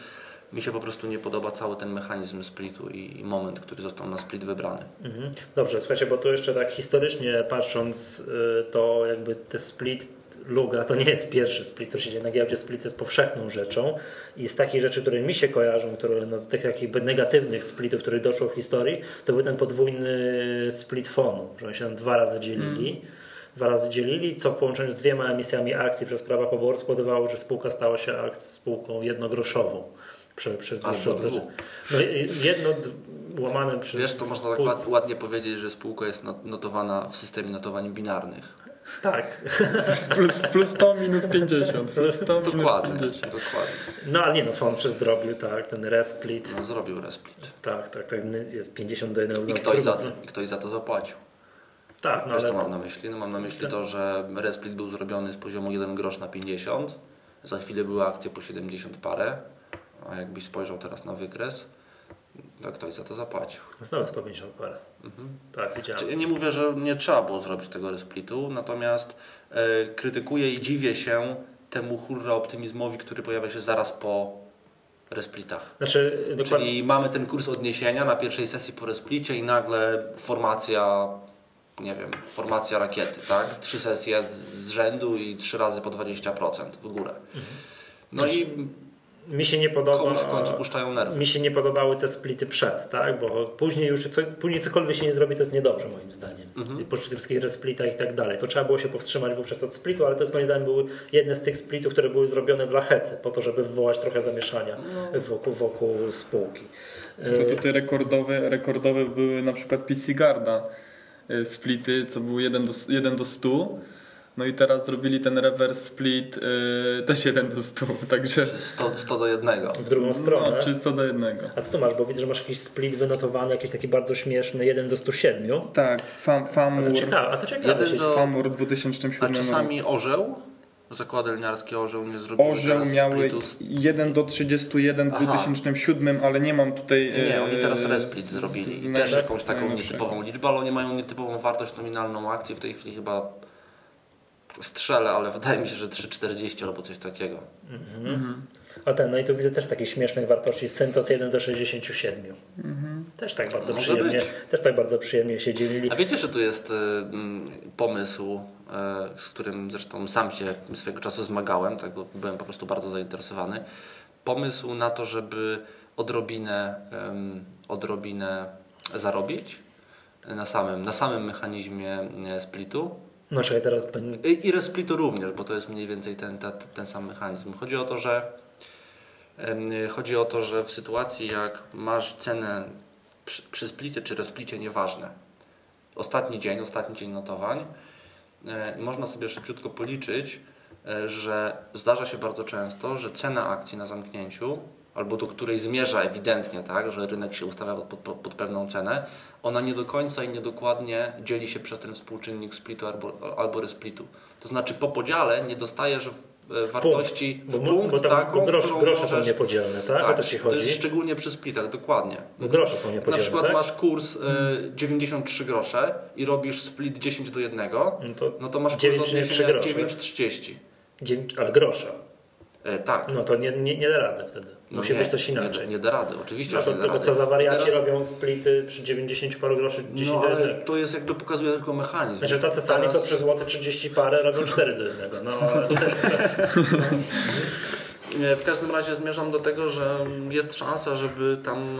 Mi się po prostu nie podoba cały ten mechanizm splitu i, moment, który został na split wybrany. Mhm. Dobrze, słuchajcie, bo tu jeszcze tak historycznie patrząc, y, to jakby te split Luga to nie jest pierwszy split, który się dzieje na giełdzie. Split jest powszechną rzeczą i z takich rzeczy, które mi się kojarzą, które, no, z tych takich negatywnych splitów, które doszło w historii, to był ten podwójny split fonu, że oni się tam dwa razy dzielili. Dwa razy dzielili, co w połączeniu z dwiema emisjami akcji przez prawa poboru spowodowało, że spółka stała się spółką jednogroszową prze, przez dłuższy okres. No, i jedno d- łamane przez Wiesz, to można tak pół- ład, ładnie powiedzieć, że spółka jest not- notowana w systemie notowań binarnych. Tak. Plus, plus 100 minus 50. Plus 100 minus Dokładnie, 50. dokładnie. No ale nie, no fon przez zrobił, tak, ten resplit, No, zrobił resplit. tak, tak, tak, jest 50 do 1. I ktoś, za to, I ktoś za to zapłacił. Tak, no Wiesz ale co mam na myśli? No mam na myśli to, że resplit był zrobiony z poziomu 1 grosz na 50, za chwilę były akcje po 70 parę, a jakbyś spojrzał teraz na wykres, to ktoś za to zapłacił. znowu jest po 50 parę. Tak, widziałem. Czy ja nie mówię, że nie trzeba było zrobić tego resplitu, natomiast e, krytykuję i dziwię się temu hurra optymizmowi, który pojawia się zaraz po resplitach. Znaczy, dokładnie. Czyli mamy ten kurs odniesienia na pierwszej sesji po resplicie i nagle formacja, nie wiem, formacja rakiety, tak? Trzy sesje z, z rzędu i trzy razy po 20% w górę. No i Mi się nie podoba. komuś w końcu puszczają nerwy. Mi się nie podobały te splity przed, tak? Bo później już co, później cokolwiek się nie zrobi, to jest niedobrze moim zdaniem. Mhm. Po wszystkich resplitach i tak dalej. To trzeba było się powstrzymać wówczas od splitu, ale to jest moim zdaniem były jedne z tych splitów, które były zrobione dla hecy, po to, żeby wywołać trochę zamieszania No. wokół, wokół spółki. To tutaj rekordowe, rekordowe były na przykład PC Garda y, splity, co był 1 do, 1 do 100. No i teraz zrobili ten reverse split y, też 1 do 100, *laughs* także 100, 100 do jednego. W drugą stronę. no, czysto do jednego. A co tu masz? Bo widzę, że masz jakiś split wynotowany, jakiś taki bardzo śmieszny, 1 do 107. Tak, fam, A famur, to ciekawe, a to ciekawe. Do- famur w A 2007 czasami orzeł, zakłady lniarskie orzeł nie zrobiły Orzeł teraz miały splitu z 1 do 31 w Aha. 2007, ale nie mam tutaj. Nie, oni teraz e, resplit z- zrobili też jakąś taką nietypową liczbę, ale oni mają nietypową wartość nominalną akcji, w tej chwili chyba strzelę, ale wydaje mi się, że 3,40 albo coś takiego. A ten, no i tu widzę też takie śmiesznych wartości. Syntos 1 do 67. Też tak bardzo przyjemnie. być. Też tak bardzo przyjemnie się dzielili. A wiecie, że tu jest y, pomysł, y, z którym zresztą sam się swego czasu zmagałem, tak, byłem po prostu bardzo zainteresowany. Pomysł na to, żeby odrobinę, ym, odrobinę zarobić na samym, na samym mechanizmie y, splitu. Czekaj, teraz. I i resplitu również, bo to jest mniej więcej ten, ten, ten sam mechanizm. Chodzi o to, że chodzi o to, że w sytuacji jak masz cenę przy, przy splicie czy resplicie, nieważne, ostatni dzień, ostatni dzień notowań, e, można sobie szybciutko policzyć, e, że zdarza się bardzo często, że cena akcji na zamknięciu, albo do której zmierza ewidentnie, tak, że rynek się ustawia pod, pod, pod pewną cenę, ona nie do końca i niedokładnie dzieli się przez ten współczynnik splitu albo, albo resplitu. To znaczy po podziale nie dostajesz e, wartości w Bo, punkt bo, tam, taką, bo grosze, którą grosze są możesz... niepodzielne, tak? o to ci to chodzi. jest szczególnie przy splitach, dokładnie. Bo grosze są Na niepodzielne, przykład tak? masz kurs e, 93 grosze i robisz split 10 do 1, No to no to masz kurs 9,3 odniesienia grosze. 9,30. Dziewięć- Ale grosza. E, tak. No to nie, nie, nie da rady wtedy. No Musi nie, być coś inaczej. Nie, nie da rady, oczywiście, no to rady. co za wariaci Teraz- robią splity przy 90 paru groszy 10 No ale 1. to jest jakby pokazuje tylko mechanizm. Znaczy tacy sami, Teraz- co przy złoty 30 parę robią 4 do 1. No ale to też *laughs* W każdym razie zmierzam do tego, że jest szansa, żeby tam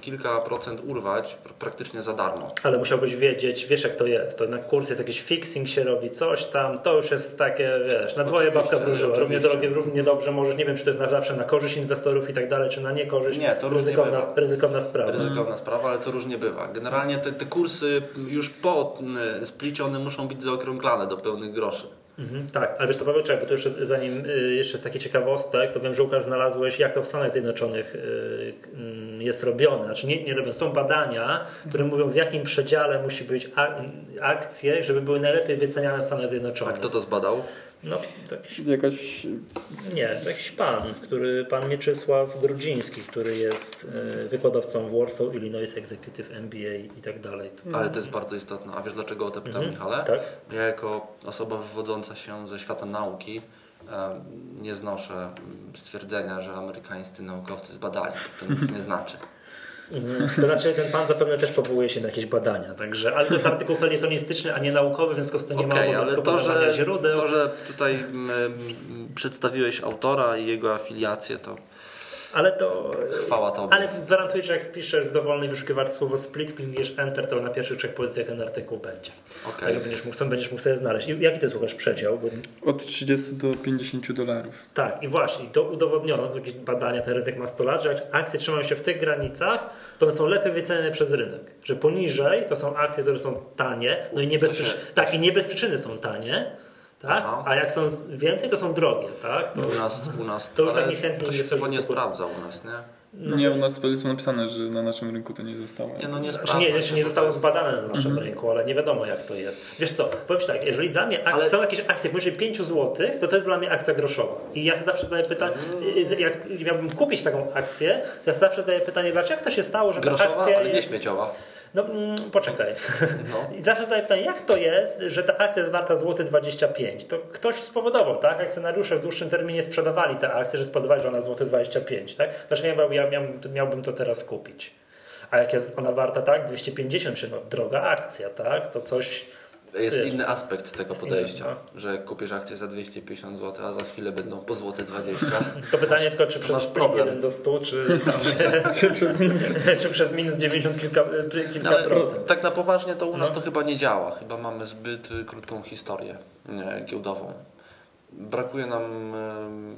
kilka procent urwać pr- praktycznie za darmo. Ale musiałbyś wiedzieć, wiesz jak to jest. To na kurs jest jakiś fixing się robi, coś tam, to już jest takie, wiesz, na dwoje babka wróżyła. Równie, drogie, równie dobrze możesz, nie wiem czy to jest na zawsze na korzyść inwestorów i tak dalej, czy na niekorzyść. Nie, to różnie ryzykowna, bywa. ryzykowna sprawa. Ryzykowna sprawa, ale to różnie bywa. Generalnie te, te kursy już po mm, splicie one muszą być zaokrąglane do pełnych groszy. Mhm, tak, ale wiesz co Paweł, czekaj, bo to jeszcze zanim y, jeszcze jest taki ciekawostek, to wiem, że Łukasz znalazłeś, jak to w Stanach Zjednoczonych y, jest robione. Znaczy nie, nie robią, są badania, które mówią w jakim przedziale musi być a, akcje, żeby były najlepiej wyceniane w Stanach A Zjednoczonych. kto to zbadał? No, to jakiś, Jakaś nie, to jakiś pan, który, pan Mieczysław Grudziński, który jest y, wykładowcą w Warsaw, Illinois Executive MBA i tak dalej. Ale to jest bardzo istotne. A wiesz dlaczego o to pytam, Michale? Tak? Ja jako osoba wywodząca się ze świata nauki e, nie znoszę stwierdzenia, że amerykańscy naukowcy zbadali. To nic nie znaczy. Mhm. To znaczy ten pan zapewne też powołuje się na jakieś badania, także, ale to jest artykuł felietonistyczny, a nie naukowy, w związku z tym nie ma Okej, ale to że, źródeł. to, że tutaj mm, przedstawiłeś autora i jego afiliację, to Ale to. Chwała Tobie. Ale gwarantuję, że jak wpiszesz w dowolnej wyszukiwarce słowo split, klikniesz enter, to na pierwszych trzech pozycjach ten artykuł będzie. okej. Tak, będziesz mógł, sam będziesz mógł sobie znaleźć. I jaki to jest Łukasz przedział? Bo, od 30 do 50 dolarów. tak, i właśnie, to udowodniono, to jakieś badania, ten rynek ma 100 lat, że jak akcje trzymają się w tych granicach, to one są lepiej wyceniane przez rynek. Że poniżej to są akcje, które są tanie, no i nie bez, To się- przyczyn, tak, i nie bez przyczyny są tanie. Tak? Aha. A jak są więcej, to są drogie. Tak? To, U nas, u nas To już tak niechętnie to się chyba nie sprawdza u nas, nie? No, nie, u nas jest napisane, że na naszym rynku to nie zostało. Nie, no nie Znaczy nie, nie zostało zbadane na naszym Mhm. rynku, ale nie wiadomo jak to jest. Wiesz co, powiem Ci tak, jeżeli dla mnie ak- Ale- są jakieś akcje poniżej 5 zł, to to jest dla mnie akcja groszowa. I ja sobie zawsze zadaję pytanie, Mhm. jak miałbym kupić taką akcję, to ja sobie zawsze zadaję pytanie, dlaczego to się stało, że ta Groszowa, akcja ale nie jest... śmieciowa. No mm, poczekaj. No. *laughs* I zawsze zadaję pytanie, jak to jest, że ta akcja jest warta złoty 25? To ktoś spowodował, tak? Akcjonariusze w dłuższym terminie sprzedawali te akcje, że spodobali, że ona złoty 25, tak? Dlaczego ja, miał- ja miałbym, miałbym to teraz kupić? A jak jest ona warta, tak? 250, czy no droga akcja, tak? To coś... Jest inny aspekt tego podejścia, inny, że kupisz akcję za 250 zł, a za chwilę będą po złote 20. *laughs* To pytanie tylko, czy przez problem. 1 do 100, czy, *laughs* Czy przez minus. *laughs* czy przez minus 90 kilka, kilka Ale procent. tak na poważnie to u nas No. to chyba nie działa. Chyba mamy zbyt y, krótką historię nie, giełdową. Brakuje nam,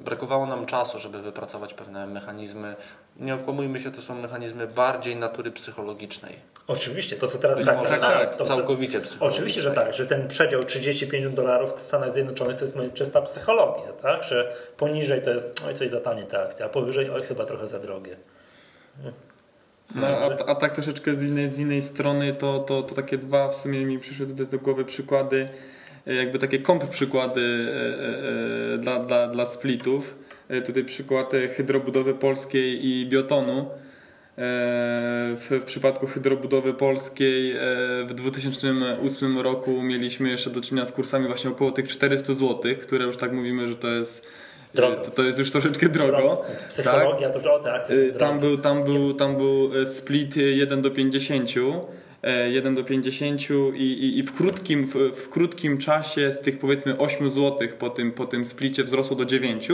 brakowało nam czasu, żeby wypracować pewne mechanizmy. Nie okłamujmy się, to są mechanizmy bardziej natury psychologicznej. Oczywiście, to co teraz Być tak, może tak, tak, to, całkowicie psychologicznej. Oczywiście, że tak, że ten przedział 30-50 dolarów w Stanach Zjednoczonych to jest moja czysta psychologia, tak? Że poniżej to jest oj coś za tanie ta akcja, a powyżej oj chyba trochę za drogie. No, a, a tak troszeczkę z innej, z innej strony to, to, to takie dwa w sumie mi przyszły tutaj do głowy przykłady, jakby takie komp przykłady e, e, dla, dla, dla splitów. E, Tutaj przykład e, hydrobudowy polskiej i biotonu. E, W, przypadku hydrobudowy polskiej e, w 2008 roku mieliśmy jeszcze do czynienia z kursami właśnie około tych 400 zł, które już tak mówimy, że to jest, Drogo. to, to jest już troszeczkę drogo. Psychologia, to że o te akcje są Tam był, tam, był, tam był split y, 1 do 50. e, 1 do 50 i, i, i w, krótkim, w, w krótkim czasie z tych powiedzmy 8 zł po tym, po tym splicie wzrosło do 9.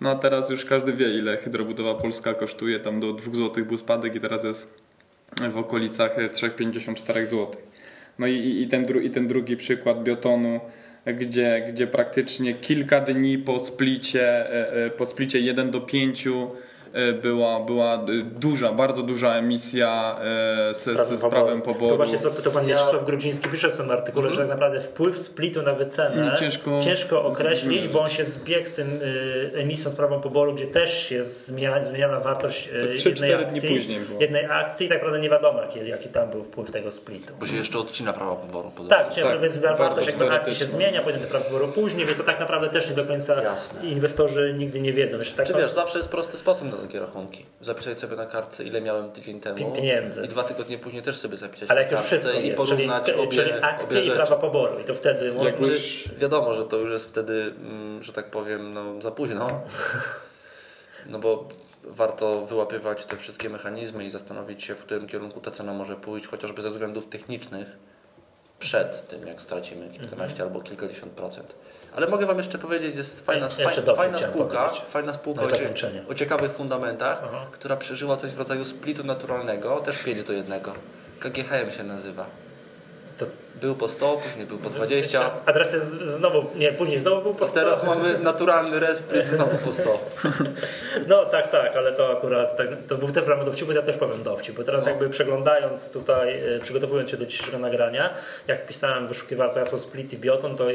No a teraz już każdy wie ile hydrobudowa polska kosztuje. Tam do 2 zł był spadek i teraz jest w okolicach e, 3,54 zł. No i, i, ten, dru, i ten drugi przykład biotonu, gdzie, gdzie praktycznie kilka dni po splicie, e, e, po splicie 1 do 5 e, była, była e, duża, bardzo duża emisja e, z, z, z prawem poboru. To właśnie co to pan Ja- Mieczysław Grudziński pisze w swoim artykule, że tak naprawdę wpływ splitu na wycenę Nie, ciężko określić, zmierzyć. bo on się zbiegł z tym y, emisją z prawem poboru, gdzie też jest zmieniana, zmieniana wartość y, To 3-4 jednej akcji, jednej akcji i tak naprawdę nie wiadomo jaki, jaki tam był wpływ tego splitu. Bo się jeszcze odcina prawa poboru. po Tak, czyli Tak, więc wartość wartość jakby akcji się zmienia, potem te prawo poboru później, więc to tak naprawdę też nie do końca Jasne. inwestorzy nigdy nie wiedzą. Jeszcze tak Czy wiesz, zawsze jest prosty sposób na takie rachunki. Zapisać sobie na kartce, ile miałem tydzień temu. Pieniędzy. I dwa tygodnie później też sobie zapisać ale na jak już kartce wszystko i jest, czyli, obie, czyli akcje obie i rzeczy. prawa poboru i to wtedy Czy wiadomo, że to już jest wtedy, mm, że tak powiem, no, za późno. *laughs* No bo warto wyłapywać te wszystkie mechanizmy i zastanowić się, w którym kierunku ta cena może pójść, chociażby ze względów technicznych, przed tym, jak stracimy kilkanaście albo kilkadziesiąt procent. Ale mogę Wam jeszcze powiedzieć, jest fajna, Jeszcze fajna, spółka, fajna spółka o, o ciekawych fundamentach, Aha. która przeżyła coś w rodzaju splitu naturalnego, też 5 do 1. KGHM się nazywa. To, Był po 100, później był po 20. A teraz jest znowu, nie, później znowu był po 100. Teraz mamy naturalny resplit znowu po 100. *laughs* No tak, tak, ale to akurat tak, to był też ramach dowcipu, ja też powiem dowcip, bo teraz No. jakby przeglądając tutaj, e, przygotowując się do dzisiejszego nagrania, jak wpisałem w wyszukiwarce hasło split i bioton, to e,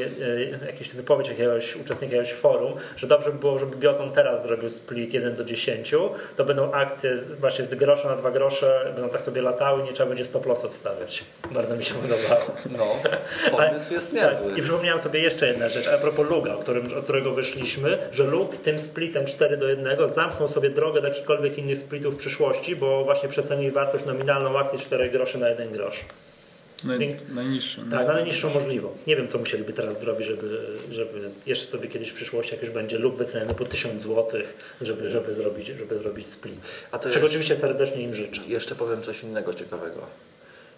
jakieś wypowiedź jakiegoś uczestnika jakiegoś forum, że dobrze by było, żeby bioton teraz zrobił split 1 do 10, to będą akcje właśnie z grosza na 2 grosze, będą tak sobie latały, nie trzeba będzie stop lossów stawiać. Bardzo mi się podobało. No, *laughs* pomysł jest Tak, niezły. I przypomniałem sobie jeszcze jedna rzecz, a propos Luga, o, którym, od którego wyszliśmy, że Lug tym splitem 4 do 1 zamknął sobie drogę do jakichkolwiek innych splitów w przyszłości, bo właśnie przecenił wartość nominalną akcji 4 groszy na 1 grosz. Naj, Zwięk- najniższy. no. Tak, na najniższą możliwą. Nie wiem, co musieliby teraz zrobić, żeby, żeby jeszcze sobie kiedyś w przyszłości, jak już będzie lub wyceniony po 1000 zł, żeby, żeby, zrobić, żeby zrobić split. A to Czego jest- oczywiście serdecznie im życzę. Jeszcze powiem coś innego ciekawego.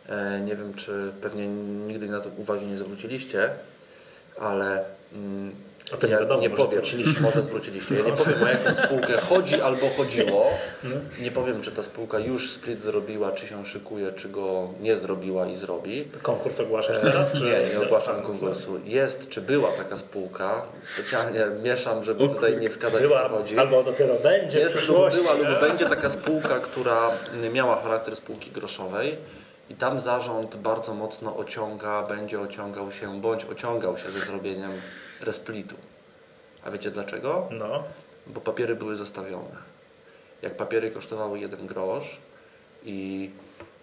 E, nie wiem, czy pewnie nigdy na to uwagi nie zwróciliście, ale mm, A to nie ja wiadomo, nie może powiem, zwróciliśmy. może zwróciliście. Ja nie powiem o jaką spółkę chodzi albo chodziło. No. Nie powiem, czy ta spółka już split zrobiła, czy się szykuje, czy go nie zrobiła i zrobi. Konkurs ogłaszasz teraz? Czy... Nie, nie ogłaszam konkursu. Jest, czy była taka spółka, specjalnie mieszam, żeby tutaj nie wskazać o Była, co chodzi. albo dopiero będzie Jest lub była lub będzie taka spółka, która miała charakter spółki groszowej i tam zarząd bardzo mocno ociąga, będzie ociągał się, bądź ociągał się ze zrobieniem resplitu. A wiecie dlaczego? No. Bo papiery były zostawione. jak papiery kosztowały jeden grosz i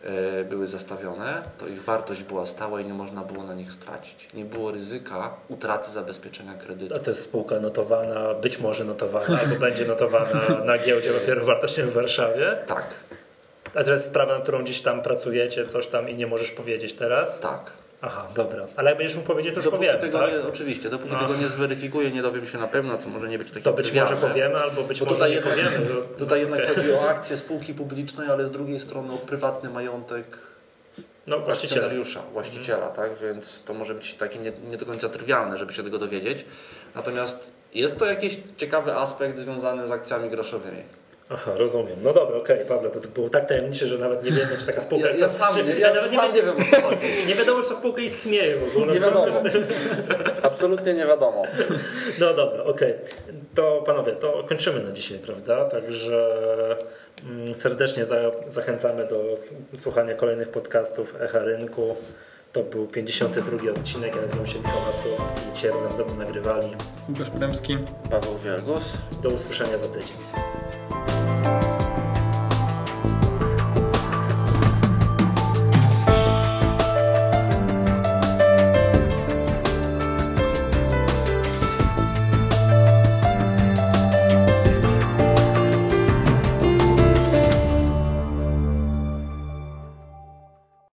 e, były zestawione, to ich wartość była stała i nie można było na nich stracić. Nie było ryzyka utraty zabezpieczenia kredytu. A to jest spółka notowana, być może notowana, albo będzie notowana na giełdzie papierów wartościowych w Warszawie. Tak, A to jest sprawa, na którą gdzieś tam pracujecie, coś tam i nie możesz powiedzieć teraz? tak. Aha, dobra. Ale jak będziesz mógł powiedzieć, to już Dopóki powiemy, tego tak? nie, oczywiście, dopóki No. tego nie zweryfikuję, nie dowiem się na pewno, co może nie być takie To być może powiemy, albo być Bo może tutaj nie jednak, powiemy. bo- tutaj jednak okej. chodzi o akcje spółki publicznej, ale z drugiej strony o prywatny majątek No akcjonariusza, właściciela, tak? Więc to może być takie nie, nie do końca trywialne, żeby się tego dowiedzieć. Natomiast jest to jakiś ciekawy aspekt związany z akcjami groszowymi. Aha, rozumiem. No dobra, okej, Pawle, to, to było tak tajemnicze, że nawet nie wiemy, czy taka spółka... Ja, ja sam, czy, nie, ja nawet sam nie wiem o co chodzi. *laughs* nie wiadomo, czy ta spółka istnieje w ogóle. Nie wiadomo. *laughs* Absolutnie nie wiadomo. *laughs* No dobra, okej. To panowie, to kończymy na dzisiaj, prawda? Także mm, serdecznie za, zachęcamy do słuchania kolejnych podcastów Echa Rynku. To był 52 odcinek. Ja nazywam się Michał Masłowski. Cierdzam, ze mną nagrywali. Łukasz Premski. Paweł Wielgus. Do usłyszenia za tydzień.